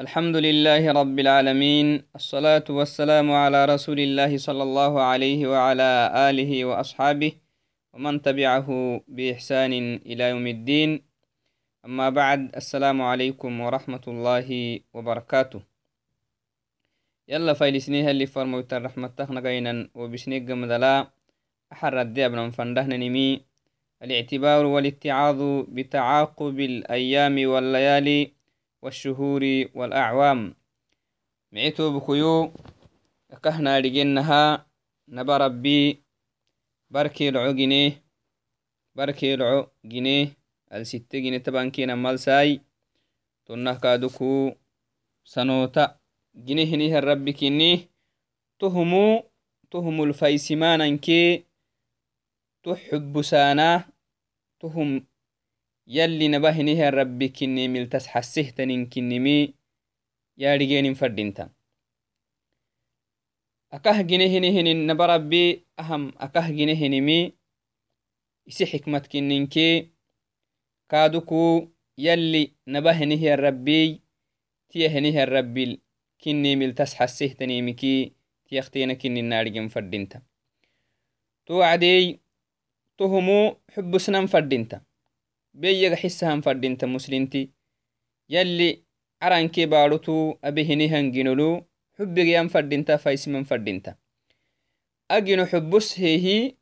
الحمد لله رب العالمين الصلاة والسلام على رسول الله صلى الله عليه وعلى آله وأصحابه ومن تبعه بإحسان إلى يوم الدين. أما بعد السلام عليكم ورحمة الله وبركاته. يلا فايلسنيها اللي فرموت الرحمة تخنقينا وبسنيق مدلا أحر الدابنا فندهنا نمي. الاعتبار والاتعاظ بتعاقب الأيام والليالي. والشهور والأعوام. معيتو بكيو كهنا لجنها نبا ربي بركي العو جنيه بركي العو جنيه. الستة جنيه تبان كينا مالساي تنه كادوكو سنوتا. جنيه هنيه الرب كينيه تهمو تهم الفيسمان انكي تحب سانا. تهم يلي نبهنه ربي كني ملتس حسهتنين كنمي يارجين فردينتا أكه جنهنهن نبربي أهم أكه جنهنمي إسي حكمة كننكي كادوكو يلي نبهنه الربي تيهنه الربي كني ملتس حسهتني مكي تيختينا كني نارجين فردينتا توعدي تهمو حب سنان فردينتا beyyaga xisahan fadinta muslinti yalli arankee baarutu abehinihan ginolu xubbigayan fadinta faisiman fadinta agino xubbus heehi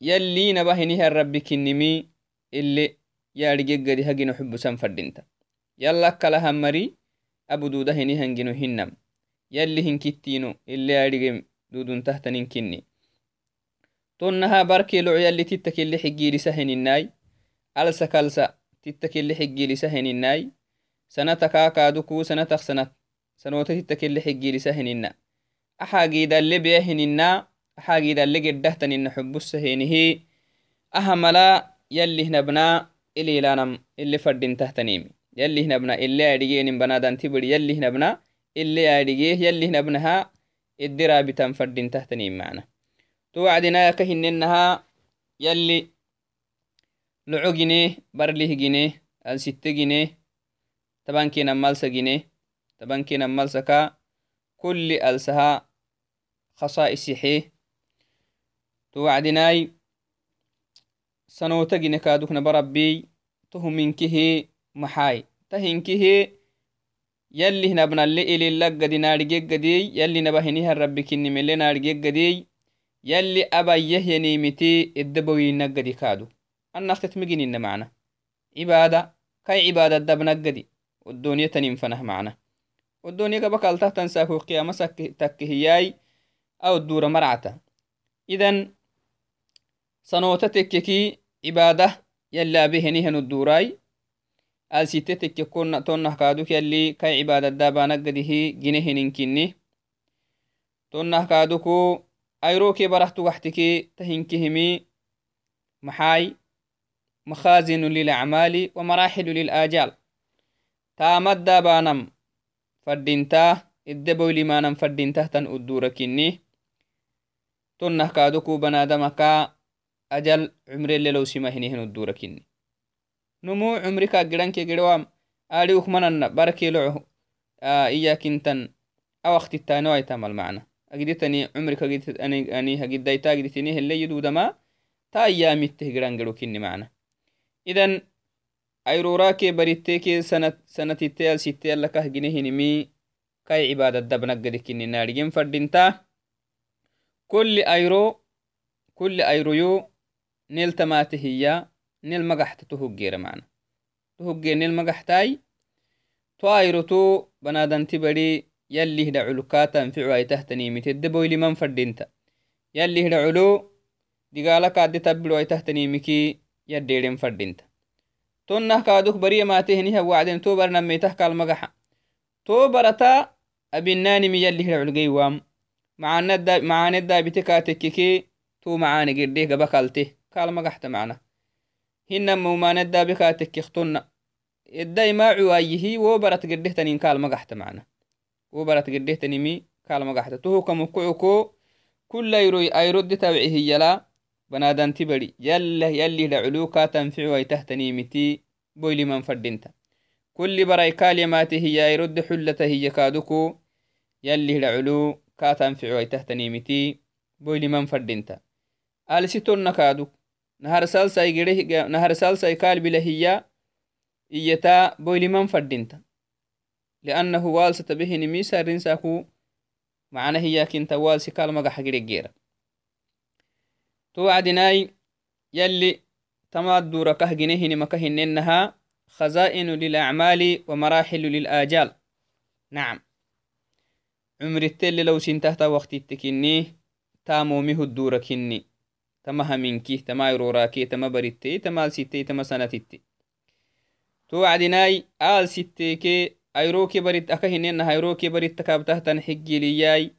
yalli nabahinihan rabbi kinnimi ile yaadhigeggadi hagino xubbusan fadinta yalla kalahan mari abududa hinihan gino hinnam yalli hinkittino ile yaadhige duduntahtanin kinni tonnaha barkeeloco yalli titta kelle xiggiirisa heninnaai alsa kalsa titta kelle xiggiilisa heninai sanata kaakaaduku sanatak sanat sanoota titta kelle xiggiilisa henina axaagiidalle beya henina axaagiidalle geddahtanina xubusa henihi aha mala yallihnabna ililanam ili fadintahtanimi yallihnabna ile adhigenin banadanti bidi yallihnabna ile adhigee yallihnabnaha iddiraabitan fadintahtanim mana to wacdinayaka hinenaha yalli loco gine barlih gine alsitte gine tabankenan malsa gine tabankenan malsaka kulli alsaha khasa'isixe to wacdinai sanota gine kadukna barabbi tohuminkihe maxai tahinkihe yalli hinabnalle ililaggadi naadhigeggadiy yalli nabahinihan rabbi kinnimele naadhigeggadiy yalli abayyahyanimiti eddabawinaggadi kaadu annaktet miginina macna cibaada kai cibaada dabnaggadi oddooniya tanin fanah macna oddooniya gaba kaltahtan saako qiyama takke hiyai a oddura marcata idan sanoota tekkeki cibaada yalli abehenihan oddurai alsite tekke tonnah kaaduk yalli kai cibaadadaabanaggadihi ginehininkinni tonnah kaaduku ayroke barahtugaxtiki tahinkihimi maxai مخازن للأعمال ومراحل للآجال. تامد بانم فردينتا الدبو لمانم فردينتا تن أدورة كني. تنه كادوكو بنادمكا أجل عمر اللي لو سمهنهن أدورة كني. نمو عمرك جرانك جروام آلي وخمنا بركي لعه آه إياك انتن أو أختي تامل معنا. أجدتني عمرك أجدت أني أني هجد دايتا أجدتني اللي يدودما تا أيامي تهجران جرو كني معنا. idan airorake bariteke sanatitteyal sitteyala kahginehinimi kai cibadadabnaggadikini naadhigen fadhinta kulli airo kulli airoyo nel tamate hiya nel magaxta to mana to hogge nel magaxtai to ayroto banadanti bari yalli hida culukatanficu aitahtanimiteedde boyliman fadhinta yalli hida culo digala kaadde tabbiro aitahtanimiki yaddeeden fadinta tonnah kaaduk bariya maatehiniha wacden to barnameitah kalmagaxa to barata abinaanimi yallihra culgeywaam macaaneddaabite kaatekkeke to macaane gedde gaba kalte kalmagaxta macna hinamaumaanedaabe kaatekkek tonna edda imaacuwaayihi wo barat geddehtanin kalmagaxta macna wo barat geddehtanimi kalmagaxta tohokamukucuko kulayroy ayrodde tabcihiyala banadanti bari yalla yallihda culuka tanficu ay tahtanimiti boyliman fadinta كل براي كاليماته هي يرد حلته هي كادوكو. يلي العلو كاتن في عوي تهتنيمتي بويلي من فردينتا. آلسيتون نكادو نهار سالساي جده نهار سالساي كال بلهيا إيتا بويلي من فردينتا. لأنه توعدناي يلي تماد دورة كهجنه نمكهننها خزائن للأعمال ومراحل للآجال. نعم. عمر التل لو سنتهت وقت التكني تامومه الدورة كني. تمها منكي تما يروراكي تما بريتي تما ستي تما سنتتي. توعدناي آل ستيكي أيروكي بريت أكهنين هيروكي بريت تكابتهتن حقي لياي.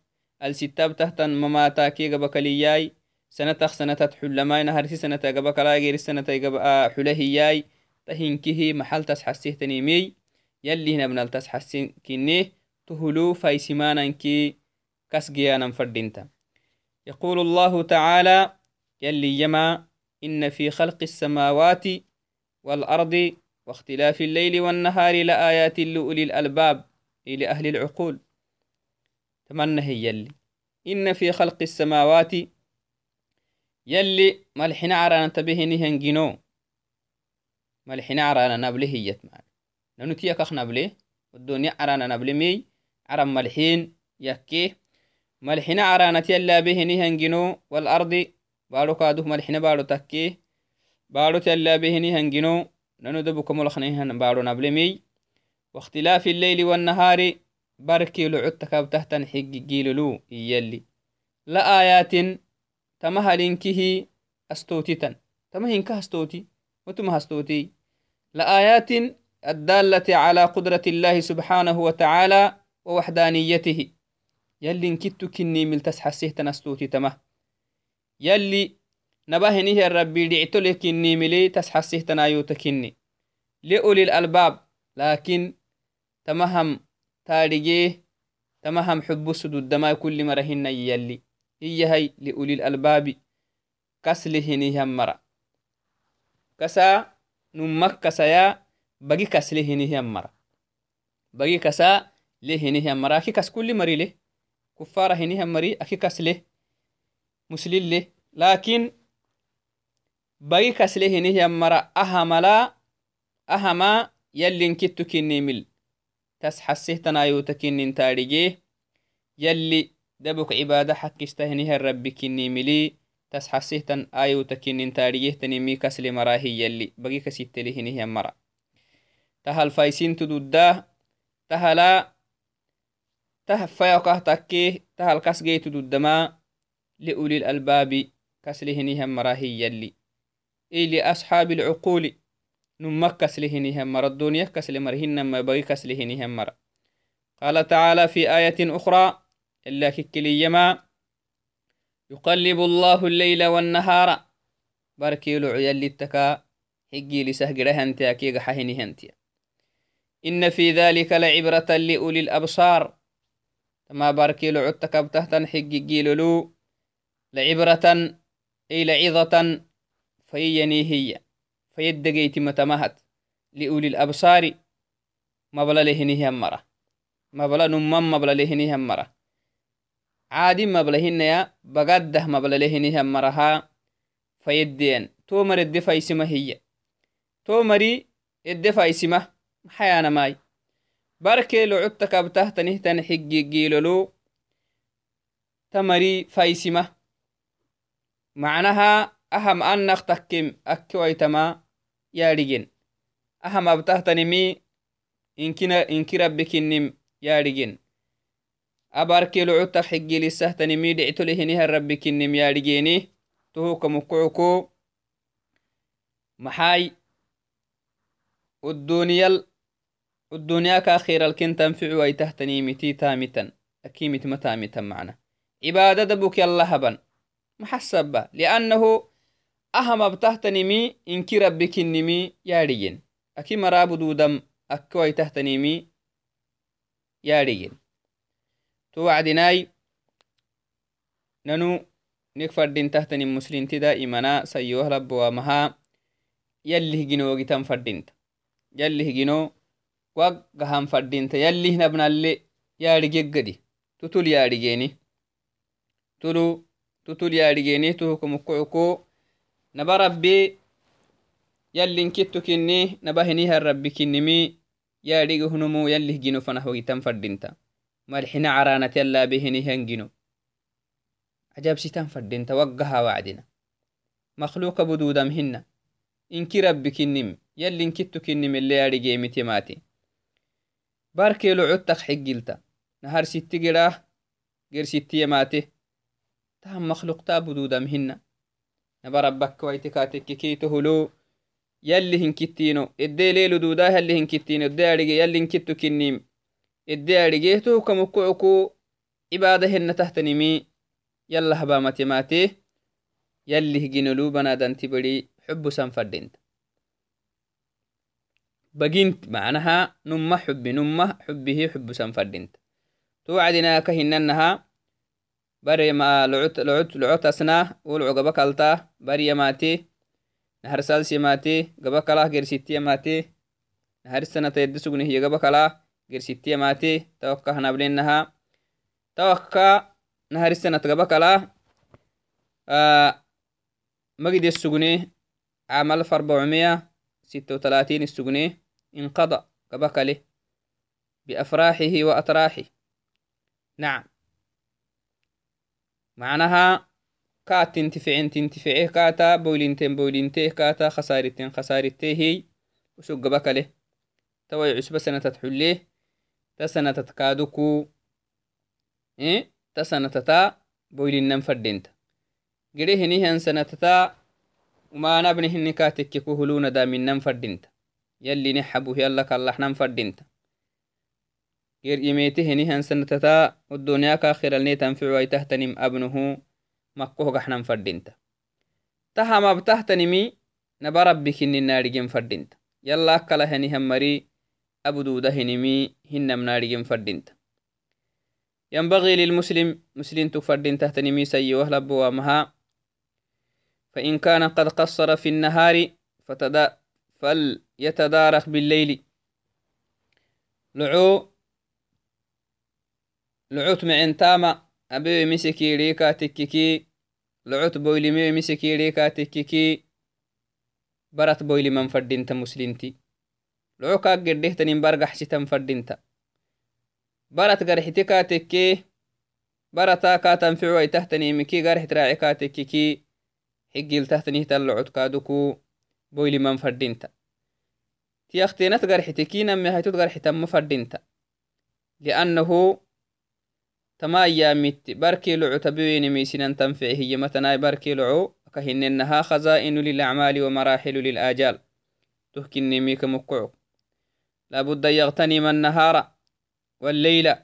الستابتهتن مماتاكي قبكلياي سنتخ سنتت حلماي نهرسي سنتا قبكلا غير سنتا قبا حلهياي تهنكه محل تسحسيه تنيمي. يلي هنا بنال تسحسين كنيه تهلو فايسمانا كي كسجيانا فردينتا. يقول الله تعالى يلي يما إن في خلق السماوات والأرض واختلاف الليل والنهار لآيات لأولي الألباب إلى أهل العقول. تمنى هي يلي. إن في خلق السماوات يلي ملحنا عرانا تبهني هنجنو ملحنا عرانا نبله هيت معنا. ننتيا كخ نبله والدنيا عرانا نبله مي عرم ملحين يكيه ملحنا عرانا تيلا بهني هنجنو والأرض بارو كادو ملحنا بارو تكيه بارو تيلا بهني هنجنو ننو دبكم الخنيهن بارو نبله مي واختلاف الليل والنهار بركي لعدتك بتهتن حق جيللو يلي. لآيات تمهلنكه أستوتيتا تمهنك أستوتي وتم أستوتي لآيات الدالة على قدرة الله سبحانه وتعالى ووحدانيته يلي انكتو كني مل تسحسيه تنستوتي تمه يلي نباهنيه الربي دعتو لكني ملي تسحسيه تنايوت كني لأولي الألباب لكن تمهم تاريجيه تمهم حب سدود دما كل مرهن يلي هي لأولي الألباب كسلهنهم مرة كسا نمك كسايا بقي كسلهنهم مرة بقي كسا لهنهم مرة أكي كس كل مري له. كفارة هنهم مري أكي كس له. مسلل له. لكن بقي كسلهنهم مرة أهملا أهما يلي انكتو عبادة حق استهنها الرب كني ملي تسحسه تن آيو تكنين تاريجيه تنمي كسل مراهي يلي بقي كسيت لهنه مرا. تهل فايسين تدودا تهلا تهفيقه تكيه تهل كسجي تدودما لأولي الألباب كسلهنها مراهي يلي. إي لأصحاب العقول نمك كسلهنها مرا الدنيا كسل مرهن ما بغي كسلهنها مرا. قال تعالى في آية أخرى إلا ككليما يقلب الله الليل والنهار. باركي لعيا للتكا حقي لسهجره هنتيا كي حهني هنتيا إن في ذلك لعبرة لأولي الأبصار. تما باركي لعتك بتهتن حقي جيلولو لعبرة أي لعظة فيني هي. فيدقيت متمهت لأولي الأبصار. مبلا لهنه مرة. مبلا نمم مبلا لهنه مرة. عادي مبلهنيا بقده مبلهنها مرها فيدين. تومر الدفا اسمه هي. تومري الدفا اسمه حيانا ماي. بركي لعدتك بتهت نهتن حقي جيلولو تمري فايسمة معناها أهم أنك تكيم أكويتما يا رجين أهم cutta xiggilisahtanimi dhictolehinihan rabbi kinnim yaadhigeeni tohoka mukucuko maxay udduniyal udduniyaka akhiralken tanficu ay tahtanimiti taamitan akimitma taamitan macna cibaadada buk yalla haban maxasaba liannahu ahamabtahtanimi inki rabbi kinnimi yaadhigen aki marabududam akko ay tahtanimi yaadhigen تو وعدناي ننو نك فردين تحتن المسلمين دائما سيوه رب ومها يلي هجنو وقتان فردينت يلي هجنو waggahan fadinta yallihnabnalle yaadhigeggadi tutul yaadhigeni tulu tutul yaadhigeni tuhukumukkucuku naba rabbi yallinkittu kinni naba hinihan rabbi kinnimi yaadhigi hunumu yallih gino fanah wagitan fadinta malxina caranat yallabe hinihan gino عجبسيتان فردين توقها وعدنا. مخلوق بدودم هن إنكي ربي كنم يلي انكتو كنم اللي ياري جيمتي ماتي باركي لعوتك حقلتا نهار ستي قراه غير ستي ماتي تهم مخلوق تا بدودم هن نبا ربك ويتكاتك كيتو هلو. يلي هنكتينو إدي ليلو دودا يلي هنكتينو إدي أريجي يلي هنكتو كنم إدي أريجيتو كمكوعكو عبادة هن تحتنمي يلا هبا ماتي ماتي. يلي هجينولو بنادنتي بدي حب سنفردنت بقينت معناها نمة حبي نمة حبه حب سنفردنت توعدنا كهننها بري ما لعوت لعوت لعوت توقع نبلينها توقع نهارستنت قبكلا آه مجد السجني عام ألف أربعمية ستة وثلاثين السجني انقضى قبكله بأفراحه وأتراحه نعم معناها كات تنتفعين تنتفعيه كاتا بولينتين بولينتيه كاتا خسارتين خسارتيه هي وسوق بكله توي عسبة سنة تحليه تسنة تتكادكو إيه؟ تسنة تتا بويل النم فردينتا. قريه نيهن سنة تتا وما نبنه النكاتك كهلون دا من نم فردينتا. يلي نحبه يلك الله نم فردينتا. غير يميته نيهن سنة تتا والدنيا كاخر الني تنفعه ويتهتنم أبنه مكوه غحنم فردينتا. تها ما بتهتنمي نبا ربك النار جم فردينتا. يلا أكله نيهن مري abududa hinimi hinnamnaadhigen fadinta ينبغي للمسلم مسلم تفردين تحت نميسا يوهلب وامها. فإن كان قد قصر في النهار فتدا فليتدارك بالليل. لعو لعوت معن تاما أبي مسكي ريكا تككي. لعوت بويلي مسكي ريكا تككي. برت بويلي من فردينتا مسلمتي. قردهتنين برقح ستن فردينتا barat garxiti kaatekke barataa kaa tanficuai tahtanimiki garxit raaci kaatekkiki xigil tahtanihtalocod kaaduku boyliman fadinta tiyaktenat garxitiki name haytod garxitanma fadinta liannahu tama ayaamitti barkii loco tabiwenimisinan tanfici hiyamatanai barkii loco kahinenaha khaza'inu lilacmaali ومراحل للآجال تهكني مكوعك لابد يغتنم النهار والليل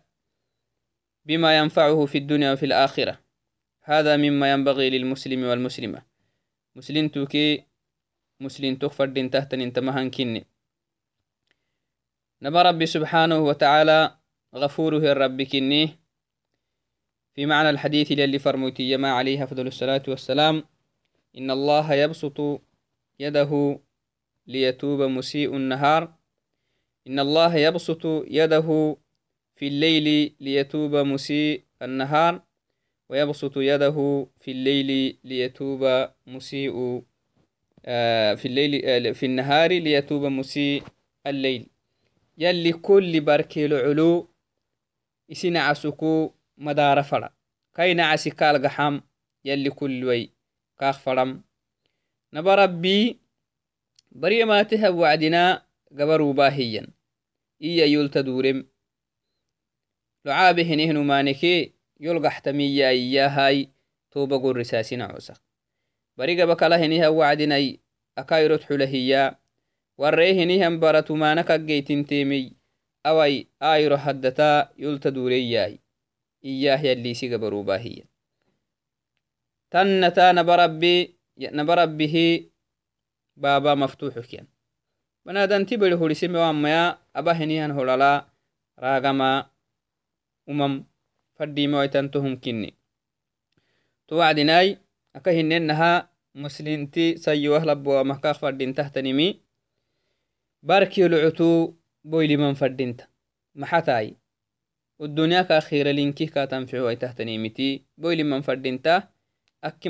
بما ينفعه في الدنيا وفي الآخرة. هذا مما ينبغي للمسلم والمسلمة. مسلم توكي مسلم تغفر دين تحت انتمهن كني. نبى ربي سبحانه وتعالى غفوره الرب كني. في معنى الحديث للي فرموتي ما عليه أفضل الصلاة والسلام. إن الله يبسط يده ليتوب مسيء النهار. إن الله يبسط يده في الليل ليتوب مسيء النهار ويبسط يده في الليل ليتوب مسيء آه، في الليل آه، في النهار ليتوب مسيء الليل. يلي كل بركيل علو إسنا عسكو مدار فرا كاين عسكال قحام يلي كل وي كاخ فرم نبا ربي بري ما تهب وعدنا gabaruba hiyan iya yoltadurem locabe henehnumaneke yolgaxtamiyaiyahay toba gorisasinacosa bari gaba kala henihan wacdinai akairot xula hiya waree henihan baratumana kaggeytintemey awai ayro haddata yoltadureyai iyah yallisi gabaruba hiyan tannata nabarabbihi baaba maftuxu سمي واميا أبا هنيهن هولالا راغما umam fadimawaitantohum kinni to wacdinai aka hinenaha muslinti sayoah laboamahkak fadintahtanimi barkilucutu boyli man fadinta maxatai والدنيا كأخيرا لينكي كاتنفعو أي تحتنيمتي بويلي من فردينتا أكي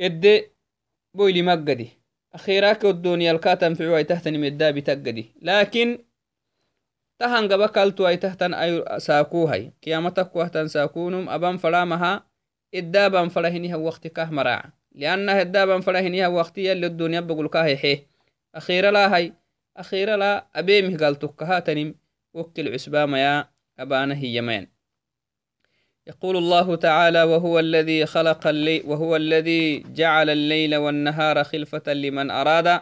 أبان وقت التي متنكا تهكا الدنيا لا وقت boyli maggadi akhirake oddoniyalka tanficu ay tahtan meddabi taggadi lakin tahan gaba kaltu ay tahtan saakuhay qiyamatakuahtan saakunum aban faramaha eddaban farahiniha wakti kah maraca lianna eddaban farahiniha wakti yalli oddoniya bagulkahehe akhira lahay أخيرا لا أبيمه قال تكهاتنم وكل عسبام يا أبانا هيمان يقول الله تعالى وهو الذي خلق الليل وهو الذي جعل الليل والنهار خلفة لمن أراد أن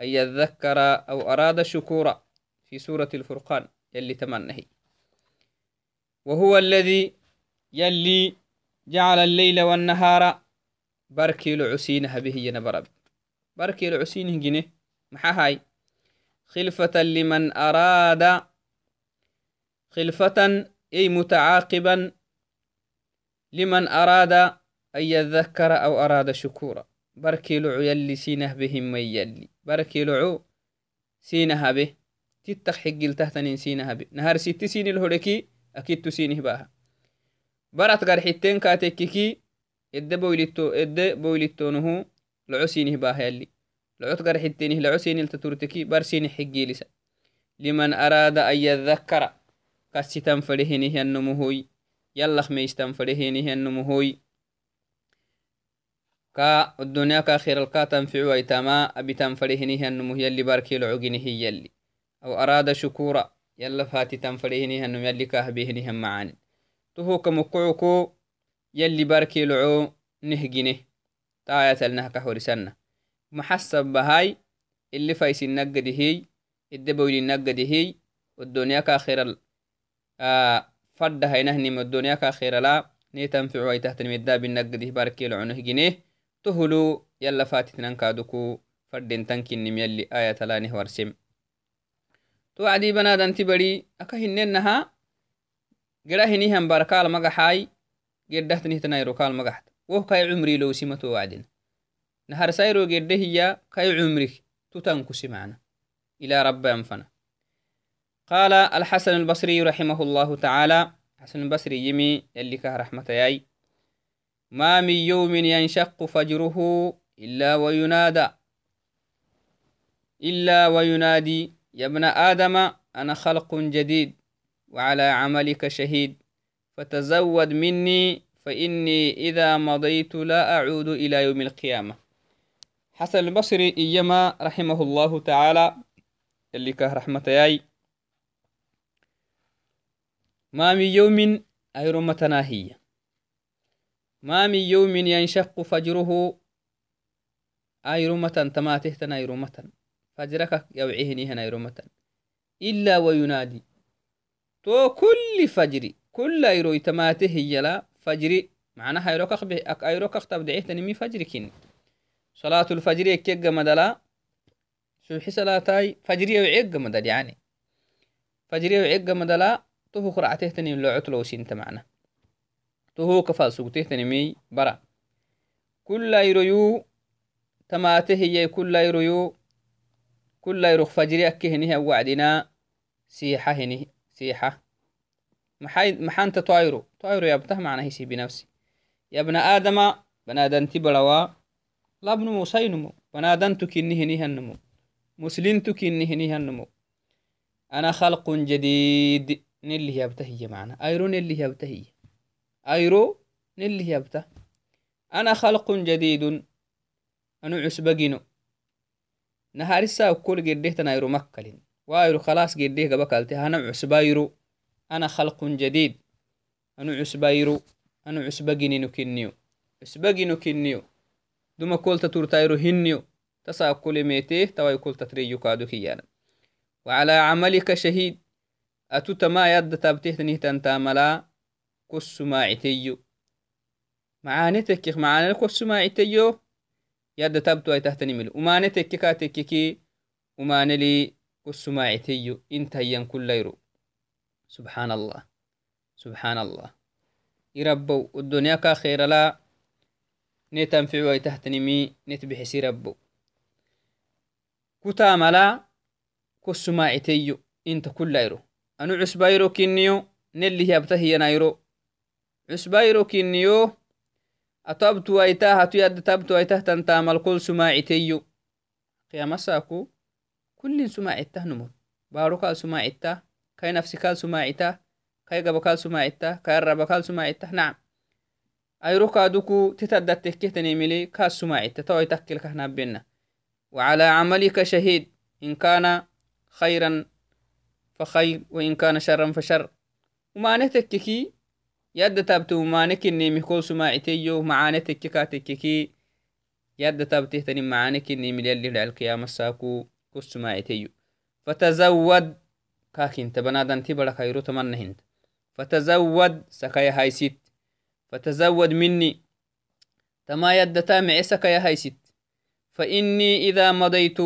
يذكر أو أراد شكورا في سورة الفرقان يلي تمنه وهو الذي يلي جعل الليل والنهار بركي لعسينها به ينبرب. بركي لعسينه جنه محاهاي خلفة لمن أراد خلفة أي متعاقبا لمن أراد أن يذكر أو أراد شكورا. بركي لعو يلي سينه بهم من يلي. بركي لعو سينها به. تتخ حقل تهتنين سينها به. نهار ست سين الهركي أكيد تسينه باها. برات غار حتين كاتككي إد بويلتو إد بويلتو نهو لعو سينه باها يلي. لعوت قر حتينه لعسين التتورتكي برسين حقي لسا. لمن أراد أن يذكر كستن فرهنه النمهوي يلخ ميستن فرهنه النمهوي كا الدنيا كاخير الكا تنفع ويتما أبي تنفرهنه النمه يلي باركي العقنه يلي. أو أراد شكورا. يلا فاتي تنفرهنه النم يلي كاهبهنه معاني. تهو كمقعكو يلي باركي العو نهجنه تاية النهكه ورسنه محسب بهاي. اللي فايس النقد هي. الدبويل النقد هي. والدنيا كاخير آه فرد هاي نهني الدنيا كأخير لا نيتنفع واي تحت المدى بالنقد باركي العنه جنيه تهلو يلا فاتتنا كادوكو فردين تنكين يلي آية تلانه ورسم توعدي بنادن تبري أكهننها قرا هنيهم باركال مقحاي قردهتني تنايرو كال مقحت وهو كاي عمري لو سمتو وعدين نهار سايرو جده هي كي عمرك تتنكس معنا إلى رب أنفنا. قال الحسن البصري رحمه الله تعالى. حسن البصري يمي يلي كه رحمة ياي. ما من يوم ينشق فجره إلا وينادى. إلا وينادي يا ابن آدم أنا خلق جديد وعلى عملك شهيد. فتزود مني فإني إذا مضيت لا أعود إلى يوم القيامة. حسن البصري إيما رحمه الله تعالى اللي كه رحمة ياي. ما من يوم أيرمتنا هي ما من يوم ينشق فجره أيرمة تماته تنا أيرمة فجرك يوعيهني هنا أيرمة إلا وينادي تو كل فجر كل أيرو تماته يلا فجري معناها أيروك أيروك أختب دعيتني مي فجر كيني صلاة الفجر يكيق مدلا. سبحي صلاتاي فجر يوعيق مدل يعني. فجر يوعيق مدلا. مي برا. كل يرويو تماته هي كل يرويو. كل يروخ فجر يكهنه وعدنا. سيحة هنه سيحة. محاي محان تطايرو. طايرو يبته معناه هي بنفسي. يا ابن آدم بنادم تبلوا. labnumu saynumu banadantu kinihinihannumu muslintu kinihinihannumu ana khalqun jadid nilih hiya mana ayro nilih hiya ayro nilih yabta ana khalqun jadidun anu cusbagino naharisa ukkol geddehtan ayro makkalin wa ayro khalas geddeh gabakalte hana cusbayro ana khalqun jadid anu cusbayro anu cusbagininu kinniyo cusbagino kinniyo duma kolta turtairo hinniyo تساكل ميته تويكل تتريو كادو كيانا وعلى عملك شهيد أتوت ما يد تبته تنتا ملا كس ماعتيو معانتك معاني كس ماعتيو يد تبتو أي تحتني ملو ومانتك كاتككي وماني لي كس ماعتيو إنت ين كل يرو. سبحان الله. سبحان الله. يربو الدنيا كا خير لا. نتنفع أي تحتني مي نتبحسي ربو كتا ملا كس ماعتيو انت كل يرو anu cusbayro kinniyo nelih yabtahiyanayro cusbayro kinniyo ato abtuwaitah atu yadda tabtuwaitah tantamal kol sumaaciteyo qiyamasaku kullin sumaacitah numon baro kal sumaacitah kai nafsi kal sumaacitah kai gaba kal sumaacitah kai araba kal sumaacitah nacam ayro kaduku titaddattekehtanimili kas sumaacita tawaitakkelkah nabena وعلى عملك شهيد إن كان خيرا فخير وإن كان شرا فشر. ومانتككي يد تابتو مانك إني مكول سماعتيو معانتك كاتككي يد تابته تني معانك إني مليال لي القيامة ساكو كل سماعتيو فتزود كاكين تبنادن تبرا خيرو تمنهنت فتزود سكايا هايسيت فتزود مني تما يد تامع سكايا هايسيت فإني إذا مضيت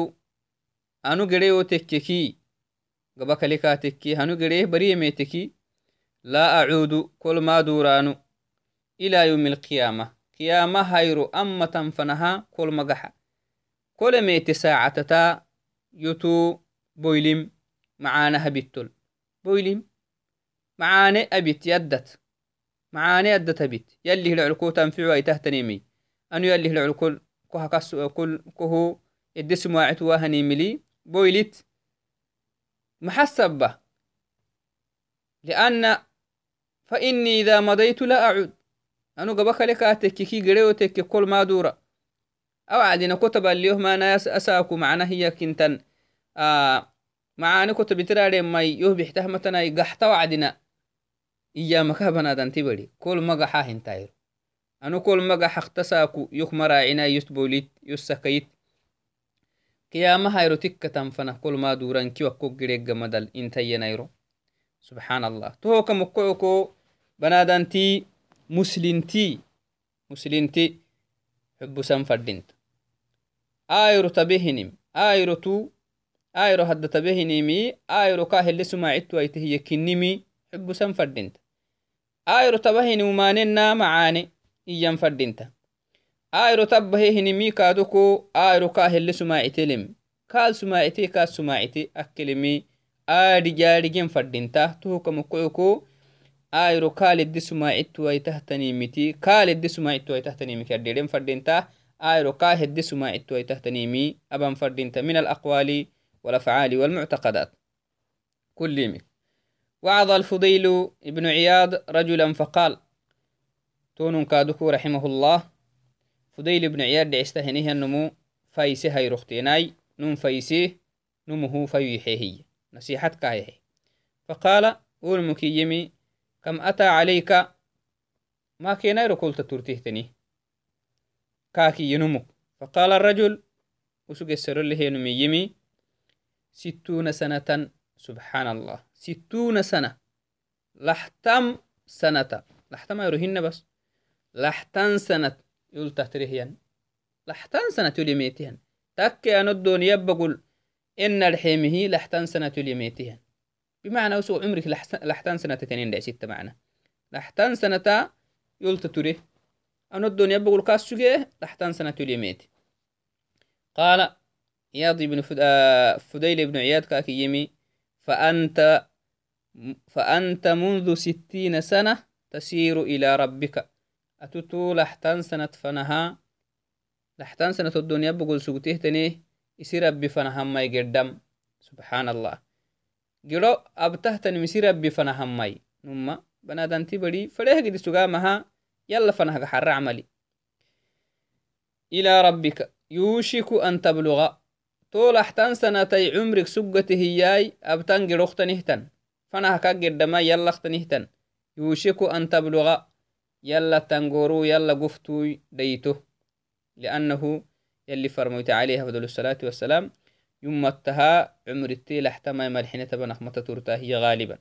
أنو قريو تككي gabakalikateki hanu gereh bariyemeteki laa acuudu kol ma duranu ila yumi alqiyama qiyama hayro ammatan fanaha kol magaxa kolemete saacatata yutu boylim macaanaha bittol boylim macaane abit yaddat macaane addat abit yalih laclko tanficu aitahtanimi anu yalih laclko kohu edesumaacitu wahanimili boylit محسبة. لأن فإني إذا مضيت لا أعود. أنو قبك لك أتككي قريو كل ما دورة. أو عدنا كتب اليوم ناس أساكو معنا هي كنتن. آه معاني كتب تراري ما يوه بحتهمتنا يقحتا وعدنا. إيا مكابنا دانتبري كل مقا حاهن تاير أنو كل مقا حقتساكو يوك مراعنا يستبوليت يسكيت qiyamahayro tikkatanfana kolma duranki wakko giregga madal intayyanayro subxaan allah tohoka mokkoyoko banadanti muslinti muslinti xubusan fadinta ayro tabehinim ayro tu ayro hadda tabehinimi ayro ka hele sumacittuwaitehiye kinnimi xubusan fadinta ayro tabahinimumanenna macaane iyyan fadinta ayro tabbahe hinimi kaadoko ayro kaa hele sumaacitelem kaal sumaacite kaas sumaacite akkelemi aadi jaadhigen fadhinta tuhuka mokoyoko ayro kaaledde sumaacittuwaitahtanimiti kaaledde sumaacittuwaitahtanimiki adheden fadhinta ayro kaa hedde sumaacittuwaitahtanimi aban fadhinta min alaqwaali والأفعال والمعتقدات كل وعظ الفضيل ابن عياض رجلا فقال تون كادكو رحمه الله نمه فيحيه نصيحة كايه فقال أولمك يمي كم أتى عليك؟ ما كينا ركولت ترتيهتني كاكي ينمك فقال الرجل وسوق السر اللي هي نمي يمي ستون سنة سبحان الله ستون سنة. لحتم سنة. لحتم يروهن بس. لحتن سنة. اليميتهن تكي أن الدنيا بقول إن الحيمه لحتان سنة اليميتهن بمعنى وسوء عمرك لحتان سنة تنين دع ستة معنى لحتان سنة يلتتره أن الدنيا بقول كاسوجه لحتان سنة اليميت قال عياض بن فديل بن عياد كاكي يمي فأنت فأنت منذ ستين سنة تسير إلى ربك. أتتو لحتان سنة فنها لحتان سنة الدنيا بقول سوتيه تني يصير ربي فنها ما يقدم سبحان الله. جلو أبتهتني مسير ربي فنها ماي. نما بنادان تبدي فريه قد سقامها يلا فنها حر عملي. إلى ربك. يوشك أن تبلغ. طول أحتان سنتي عمرك سقته هياي أبتان جلوخت نهتن فنها كقدما يلا اخت نهتن يوشك أن تبلغ. يلا تنقورو يلا قفتو ديتو. لأنه يلي فرميت عليه أفضل الصلاة والسلام يمتها عمر التيل احتمى ملحنة بنخمة تورتا هي غالبا.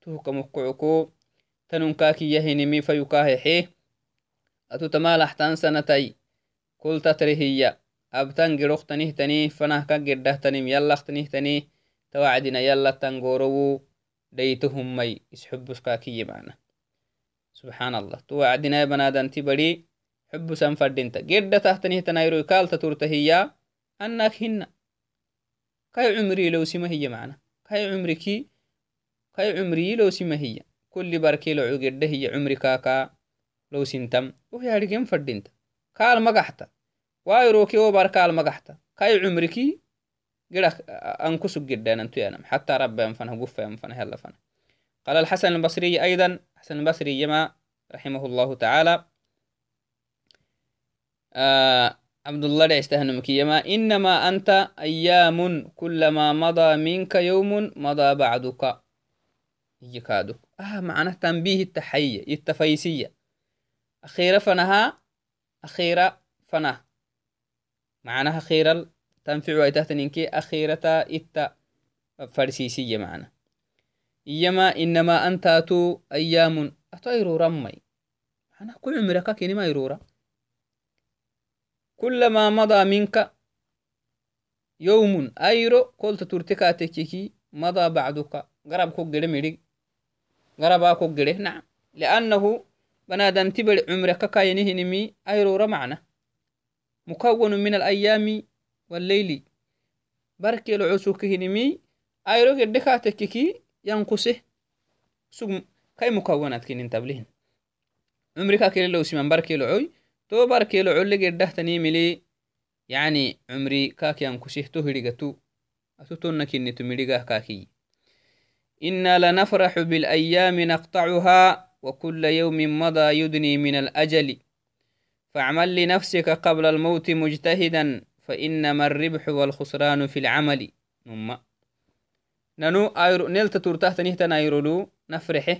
توك مقعكو تننكاكي يهنمي فيكاه حيه أتو تمال أحتان سنتي كل تتري هي. أبتن جروخ تنيه تنيه فنه كجده تنيم يلا اختنيه تنيه توعدنا يلا تنقورو ديتهم مي اسحبس كاكي معنا. سبحان الله. توعدنا بنادن تبري حب سنفردنت جدة تحتنيه تنايرو كال تتورته هي أنك هن كاي عمري لو سما هي معنا؟ كاي عمركي كاي عمري لو سما هي كل بركي لو جدة هي عمري كاكا لو سنتم وهي هارجين فردنت كال مقحتا وايروكي وبركال مقحتا كاي عمركي قرأ أنكسو جدا أنتو ينام حتى رب ينفنه قفة ينفنه يلا فنه قال الحسن البصري أيضا حسن البصري يما رحمه الله تعالى. آه عبد الله يستهن مكيما إنما أنت أيام كلما مضى منك يوم مضى بعدك. يكادك آه معنى تنبيه التحية التفيسية. أخيرا فنها أخيرا فنه. معناها خيرا تنفع ويتهتنينكي أخيرة إتا فرسيسية معنا إيما إنما أنت أتو أيام أتو أيرورا مي أنا كل عمرك كينما أيرورا كلما مضى منك يوم أيرو قلت ترتكا تكيكي مضى بعدك. قرب كوكجري مريق قربا كوكجري نعم. لأنه بنادم تبر عمرك كاينة نمي أيرورا معنا. مكون من الأيام والليل. بركي العسوك ينقصه سوق كاي مكونات كين تبلين عمرك كيلو لو سيمان بركي العوي تو بركي العوي اللي قده تنيملي يعني عمري كاكي ينقصه تو هريغتو أتوتون كيني تمريغا كاكي إنا لنفرح بالأيام نقطعها وكل يوم مضى يدني من الأجل. فاعمل لنفسك قبل الموت مجتهدا فإنما الربح والخسران في العمل. نما. ننو أيرو نلت تورته تنهت نايرولو نفرحه.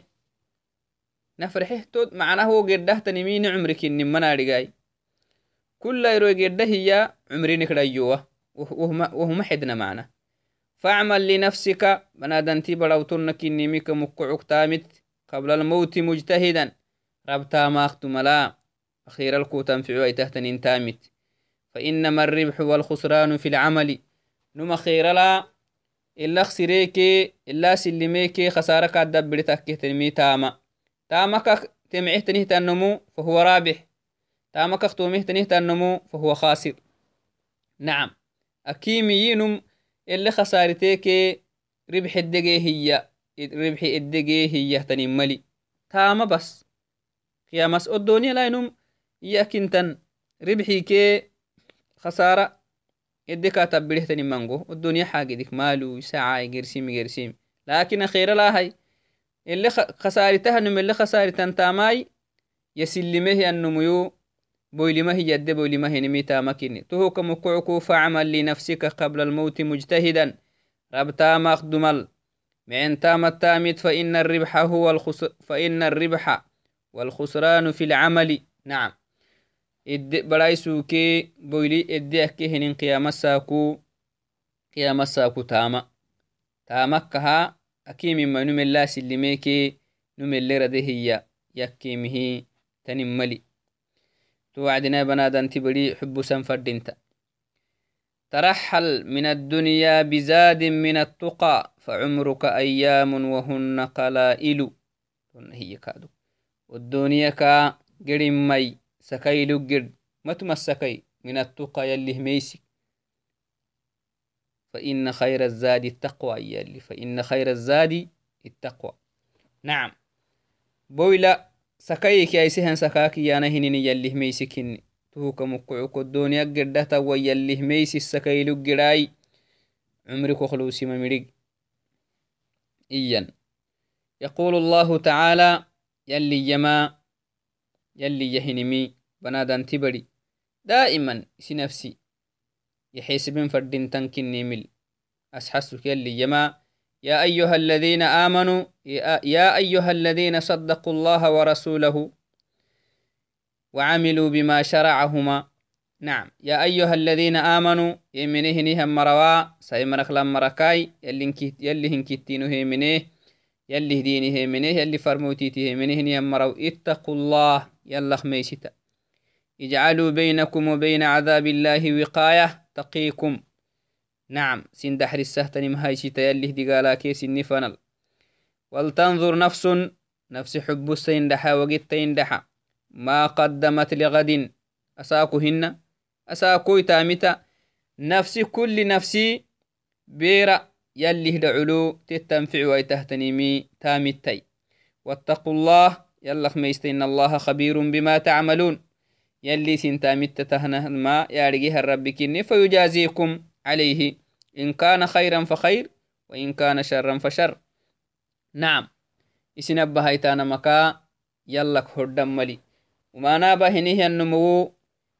نفرحه تود معناه قده تنمين عمرك نمنا رجاي كل أيرو قده هي عمرينك رأيوه وهم, وهم حدنا معنا فاعمل لنفسك بنادنتي بلوتنك نميك مقعك تامت قبل الموت مجتهدا. ربتا ما لا أخير الكوتان في عوي تهتن تامت فإنما الربح والخسران في العمل نما خير لا إلا خسريك إلا سلميك خسارك الدبر تكيه تنمي تاما. تامك تمعيه تنيه تنمو فهو رابح. تامك اختوميه تنيه تنمو فهو يدك تبليه مانجو الدنيا حاجة ديك مالو ساعة جرسيم جرسيم لكن أخيرا لا هاي. اللي خسارتها نم اللي خسارة تاماي يسلمه ما هي يد هي نميتا مكيني تهو كمكعكو فعمل لنفسك قبل الموت مجتهدا. ربتا مخدمل معن تام التامت فإن الربح هو الخسر فإن الربح والخسران في العمل. نعم. Idde baraisuke boyli edde akke henin qiyamasaku qiyamasaku tama tamakkaha akimima numela silimeke numelerade hiya yakkimihi tanin mali to wacdina banadanti bari xubusan fadinta ترحل من الدنيا بزاد من التقى فعمرك أيام وهن قلائل هي كادو والدنيا كا قرم مي سكي لقر متما السكي من التقى يلي ميسي. فإن خير الزاد التقوى يلي. فإن خير الزاد التقوى. نعم. بويلا سكيك يا سهن سكاكي يا نهنني يلي ميسكني تهوك مقعوك الدنيا قردة ويلي ميسي السكي لقراي عمرك خلوسي ممرق إيا. يقول الله تعالى يلي يما يلي يهنمي بنادان تبري. دائما سي نفسي يحسبن فردين تنكن نيمل. أسحسك يلي يما يا أيها الذين آمنوا يا أيها الذين صدقوا الله ورسوله وعملوا بما شرعهما. نعم يا أيها الذين آمنوا يمنه نهم مروا سيمرك لم مركاي يلي هنكتينه منه يلي دينه منه يلي فرموتيته منه نهم مروا. اتقوا الله. يلا خميستا اجعلوا بينكم وبين عذاب الله وقاية تقيكم. نعم سين دحر السهتن مهايشتا يلي دقالا كيس النفنل ولتنظر نفس نفس حب السين دحا وقت دحا. ما قدمت لغد أساكهن أساكوي تامتا. نفسي كل نفسي بيرا يلي دعلو تتنفع ويتهتنمي تامتي واتقوا الله يلا خميست إن الله خبير بما تعملون. يلي سنتامت تهنه ما يارجيها الرب كني فيجازيكم عليه. إن كان خيرا فخير وإن كان شرا فشر. نعم. إسنبه هيتانا مكا يلك هردم ملي. وما نابه نهي النمو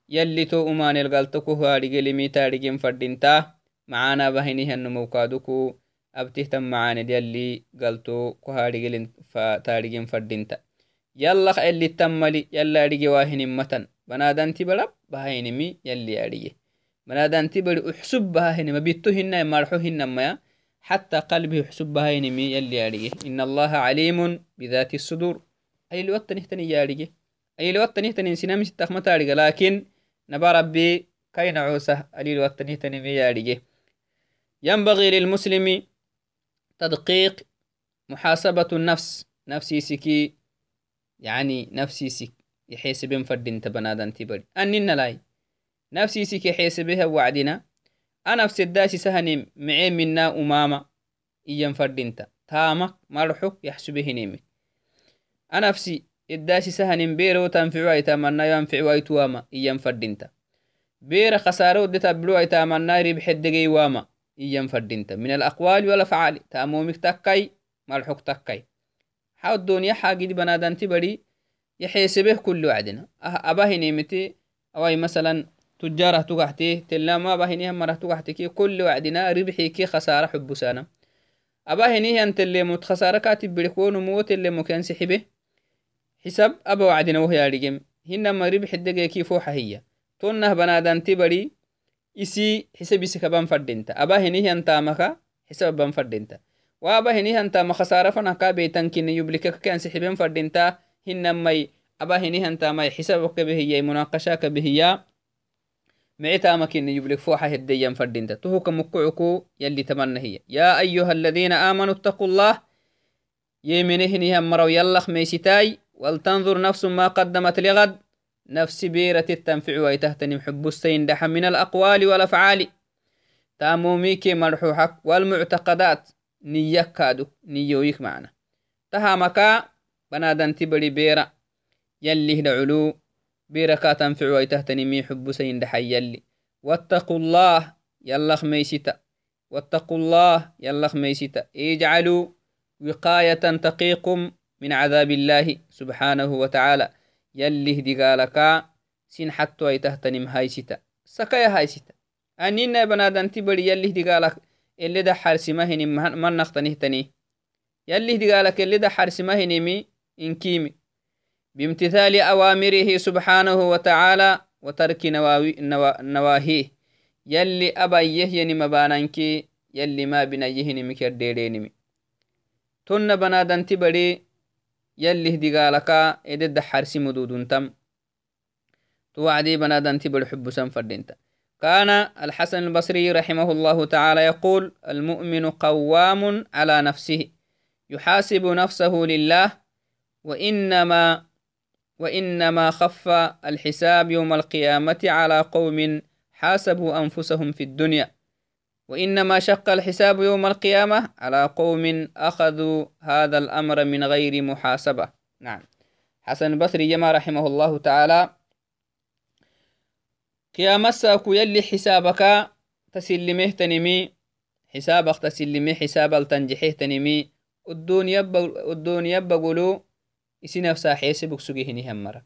yallito umanelgaltoku haadigelimi taadigen fadinta macana bahinihanumowkaduku abtihtan macaned yalli galto ku haadigelin taadigen fadinta yallak elitan mali yalla adige wahinimmatan banadanti barab bahainimi yalli adige banadanti bari uxsub bahahinima bitto hinna marxo hinamaya حتى قلبه حسب بهاينمي يلي أريه إن الله عليم بذات الصدور. أي الوقت نهتني يارجي أي الوقت نهتني سنامي ستخمت لكن نبا ربي كاين عوسة. أليل واتنيه تنمي يارجه ينبغي للمسلم تدقيق محاسبة النفس. نفسي سكي يعني نفسي سك يحسب فردين تبنادن تبري أنين لاي نفسي سك يحسبها وعدنا أنا في سداسي سهني معي منا أماما إيام فردينتا تامك مرحك يحسبه نيمي أنا نفسي iddaasi sahanin beere wo tanficuwaitamanna yanficuwaituwama iyan fadinta beere khasare wode tabbiluwaitamanna ribxeddegey wama iyan fadinta حاو الدنيا حاجد بنادان تبري يحيسبه كل وعدنا. أه، أباهي نيمتي أو أي مثلا تجارة تقحتي تلا ما أباهي نيهم مرة تقحتي كي كل وعدنا ربحي كي خسارة حب سانا أباهي نيهم تلي موت خسارة كاتب بلكون موت اللي مكان سحبه. حساب أبا وعدنا وهي عليكم هنما ربح الدقيقة كي فوحة هي. تونة بنادان تبري isi xisabisi kaban fadinta abahinihiantamaka xisaba ban fadinta وابا هني هنتا ما خسارة فنا كابي تنكين كأن سحبين فردين تا هنمي أبا هني هنتا ما حسابك به هي مناقشة به هي ما كين يبلك فوحة هدية فردين تا توهك مكعكو يلي تمنى هي. يا أيها الذين آمنوا اتقوا الله. يمنه هني هم رو يلخ ميسيتاي. والتنظر نفس ما قدمت لغد. نفس بيرة التنفع ويتهتني حب السين دحا من الأقوال والأفعال. تاموميكي مرحوحك والمعتقدات. نيك كادو نيويك معنا تها مكا بنادن تبري بيرة يلي دعلو بيرة كا تنفع ويتهتنمي حب سين دح يلي واتقوا الله يلا خميستا اجعلوا وقاية تقيكم من عذاب الله سبحانه وتعالى يلي دقالك سين حتى يتهتنم هايستا سكايا هايستا أنينا بنادن تبري يلي دقالك يلي دقالك اللي ده حرسي مهني مي إنكيمي بامتثال أوامره سبحانه وتعالى وترك نواهيه. يلي أبا يهيني مبانانكي يلي ما بنا يهني مكرديرينمي تن بنادن تبري يلي دقالكا إدد حرسي مدودون تم. توعدي بنادن تبر حب فردينتا. كان الحسن البصري رحمه الله تعالى يقول المؤمن قوام على نفسه يحاسب نفسه لله وإنما وإنما خف الحساب يوم القيامة على قوم حاسبوا أنفسهم في الدنيا وإنما شق الحساب يوم القيامة على قوم أخذوا هذا الأمر من غير محاسبة. نعم. حسن البصري جمع رحمه الله تعالى قيام ساكو يلي حسابك تسلمه تنمي حسابك تسلمه حساب التنجحه تنمي الدنيا الدنيا بقولوا isi nafsa axeesebuk sugehinihammara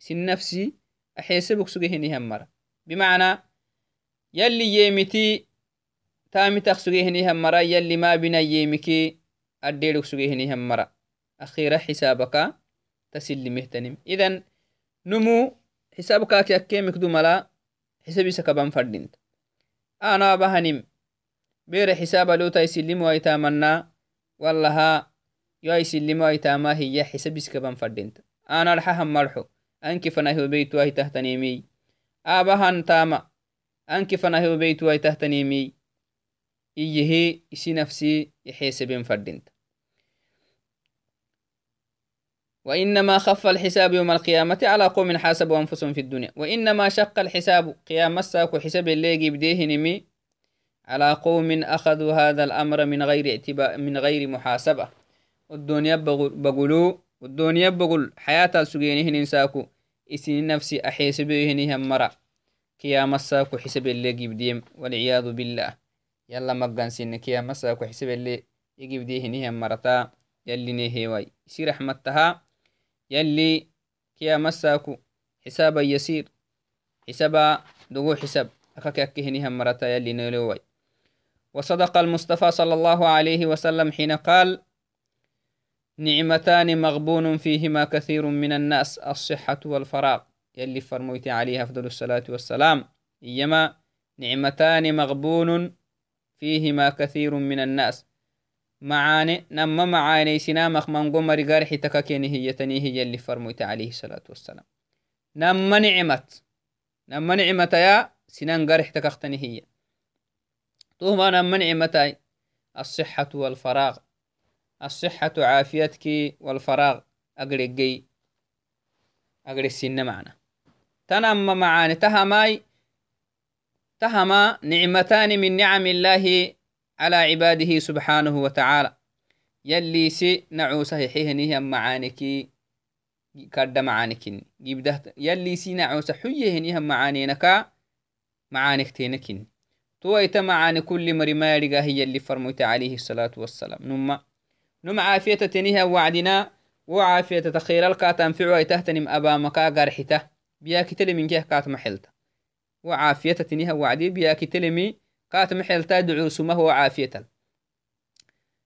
isin nafsi axeesebuk sugehinihammara bimacnaa yalli yeemiti تامتك سجيهني هم مرا يلي ما بنا يمكي أديرك سجيهني هم مرا أخيرا حسابك تسلي حسابيسا كبان فردينت أنا بهنم بير حساب لو تيسلم ويتامنا والله يا يسلم ويتاما هي حسابيس كبان فردينت أنا الحهم مرحو أنك فنهي بيت وهي تهتنيمي أبهن تاما. أنك فنهي بيت وهي تهتنيمي إيه إسي نفسي يحسبين فردينت وإنما خف الحساب يوم القيامة على قوم حاسبوا أنفسهم في الدنيا. وإنما شق الحساب قيام الساك حساب اللي بديه نمي على قوم أخذوا هذا الأمر من غير اعتباء من غير محاسبة. والدنيا بقولوا والدنيا بقول حياة السجينه ننساكو. إسن نفسي أحيسبه نهم مرة قيام الساك حساب اللي بديم والعياذ بالله. يلا مقان سن قيام الساك حساب اللي يجيب نهم مرتا يلي نهي واي. يصير رحمتها. يلي كيا مساكو حسابا يسير حسابا دقو حساب. أكاك أكهنها مرتا يلي نلوي. وصدق المصطفى صلى الله عليه وسلم حين قال نعمتان مغبون فيهما كثير من الناس الصحة والفراغ. يلي فرميت عليه أفضل الصلاة والسلام. إيما نعمتان مغبون فيهما كثير من الناس معاني نما معاني سنامخ من قمر قارحي تكاكيني هي هي اللي فرميت عليه الصلاة والسلام. نما نعمت نما نعمت يا سنان قارح تكاختني هي. طوما نما نعمتاي الصحة والفراغ. الصحة عافيتك والفراغ أقرق جي أقرق السنة معنا. تنم معاني تهماي تهما نعمتان من نعم الله على عباده سبحانه وتعالى. يلي سي نعو صحيحيه معانكي كرد معانكين. جبده يلي سي نعو صحيه نيه معانينكا معانك تينكين تويت معاني كل مرما هي اللي فرميت عليه الصلاة والسلام. نما نم عافية تنيه وعدنا وعافية تخير الكاتم في تهتنم أبا مكا قرحته. بياكي تلمين كيه كات محلته وعافية تنيه وعدي بياكي تلمي كات محل تدعو سمه عافية.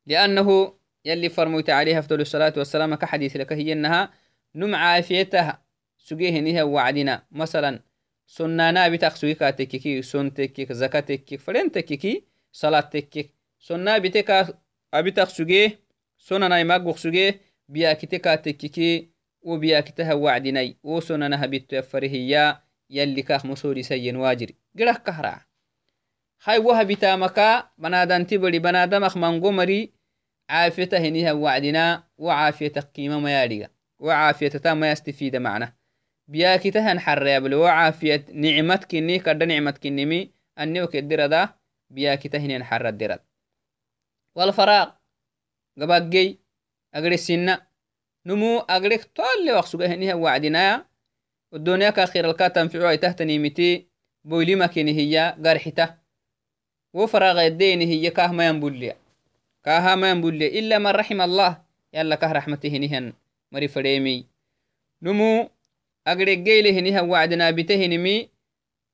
لأنه يلي فرميت عليه أفضل الصلاة والسلام كحديث لك هي أنها نم عافيتها. سجيه نها وعدنا. مثلا سنانا بتاق سوي كاتككي سن تكك زكاة تكك فرين تككي صلاة تكك سنة بتاك أبتاق سجيه سننا يمقق سجيه بياكتك تككي وبياكتها وعدني وسننا هبت يفرهيا يلي كاخ مسوري سين واجري. قرأ كهرع hay wahabitamaka banadanti bari banadamak mango mari caafiyata hiniha wacdina wa caafiyata qima mayadhiga wa caafiyatata mayastifida macna biyakitahan xarreable wa caafiyat nicmadkini kadha nicmadkinimi aniwakedirada biyakita hinen xarradirad walfaraaq gabaggey agresina numu agrek tolle waqsuga hiniha wacdinaya odoniyaka akhiralka tanficu ay tahtanimiti boylimakini hiya garxita wo faraqeddeyni hiye kah mayan bulliya kaha mayan bulliya ila man raxima allah yala kah raxmatehinihan mari fadheemiy numu agregeyle hinihan wacdinabite hinimi